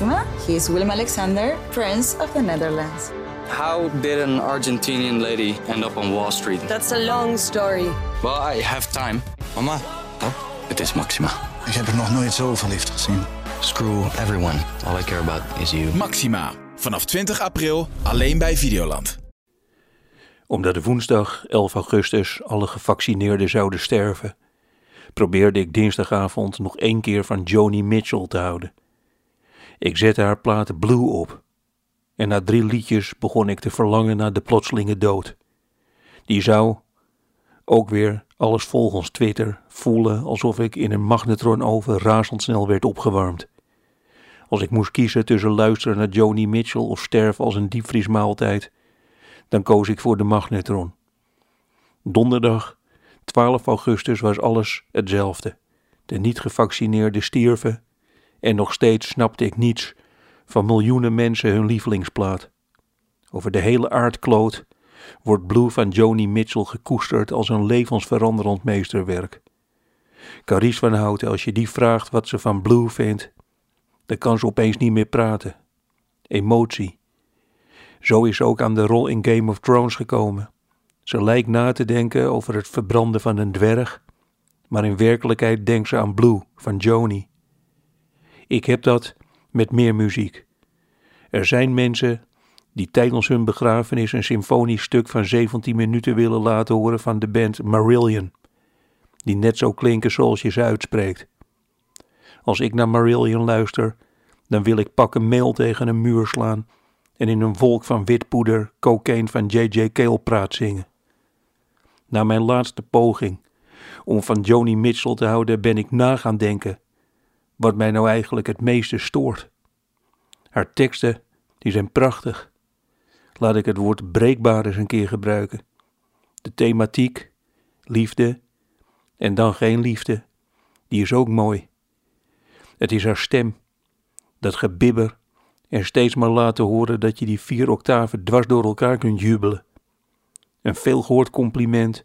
Maxima. He is Willem Alexander, Prince of the Netherlands. How did an Argentinian lady end up on Wall Street? That's a long story. Well, I have time. Mama, Oh, het is Maxima. ik heb er nog nooit zo verliefd gezien. Screw everyone. All I care about is you. Maxima. Vanaf 20 april alleen bij Videoland. Omdat de woensdag 11 augustus alle gevaccineerden zouden sterven, probeerde ik dinsdagavond nog één keer van Joni Mitchell te houden. Ik zette haar platen Blue op. En na drie liedjes begon ik te verlangen naar de plotselinge dood. Die zou, ook weer alles volgens Twitter, voelen alsof ik in een magnetronoven razendsnel werd opgewarmd. Als ik moest kiezen tussen luisteren naar Joni Mitchell of sterven als een diepvriesmaaltijd, dan koos ik voor de magnetron. Donderdag 12 augustus was alles hetzelfde. De niet-gevaccineerden stierven en nog steeds snapte ik niets van miljoenen mensen hun lievelingsplaat. Over de hele aardkloot wordt Blue van Joni Mitchell gekoesterd als een levensveranderend meesterwerk. Carice van Houten, als je die vraagt wat ze van Blue vindt, dan kan ze opeens niet meer praten. Emotie. Zo is ze ook aan de rol in Game of Thrones gekomen. Ze lijkt na te denken over het verbranden van een dwerg, maar in werkelijkheid denkt ze aan Blue van Joni. Ik heb dat met meer muziek. Er zijn mensen die tijdens hun begrafenis een symfonisch stuk van 17 minuten willen laten horen van de band Marillion, die net zo klinken zoals je ze uitspreekt. Als ik naar Marillion luister, dan wil ik pakken meel tegen een muur slaan en in een wolk van witpoeder cocaine van J.J. Cale praat zingen. Na mijn laatste poging om van Joni Mitchell te houden ben ik na gaan denken wat mij nou eigenlijk het meeste stoort. Haar teksten, die zijn prachtig. Laat ik het woord breekbaar eens een keer gebruiken. De thematiek, liefde en dan geen liefde, die is ook mooi. Het is haar stem, dat gebibber en steeds maar laten horen dat je die vier octaven dwars door elkaar kunt jubelen. Een veelgehoord compliment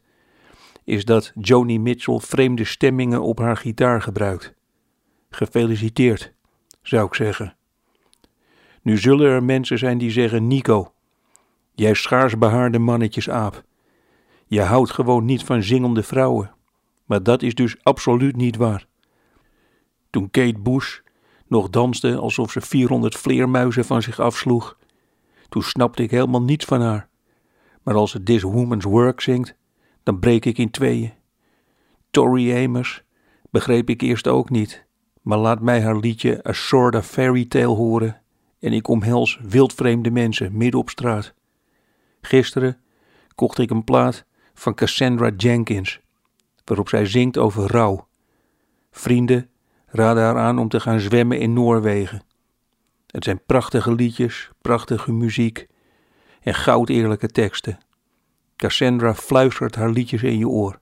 is dat Joni Mitchell vreemde stemmingen op haar gitaar gebruikt. Gefeliciteerd, zou ik zeggen. Nu zullen er mensen zijn die zeggen: Nico, jij schaarsbehaarde mannetjesaap. Je houdt gewoon niet van zingende vrouwen. Maar dat is dus absoluut niet waar. Toen Kate Bush nog danste alsof ze 400 vleermuizen van zich afsloeg, toen snapte ik helemaal niets van haar. Maar als ze This Woman's Work zingt, dan breek ik in tweeën. Tori Amos begreep ik eerst ook niet, maar laat mij haar liedje A Sort of Fairy Tale horen en ik omhels wildvreemde mensen midden op straat. Gisteren kocht ik een plaat van Cassandra Jenkins, waarop zij zingt over rouw. Vrienden raden haar aan om te gaan zwemmen in Noorwegen. Het zijn prachtige liedjes, prachtige muziek en goud eerlijke teksten. Cassandra fluistert haar liedjes in je oor.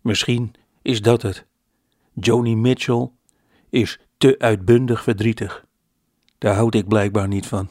Misschien is dat het. Joni Mitchell is te uitbundig verdrietig. Daar houd ik blijkbaar niet van.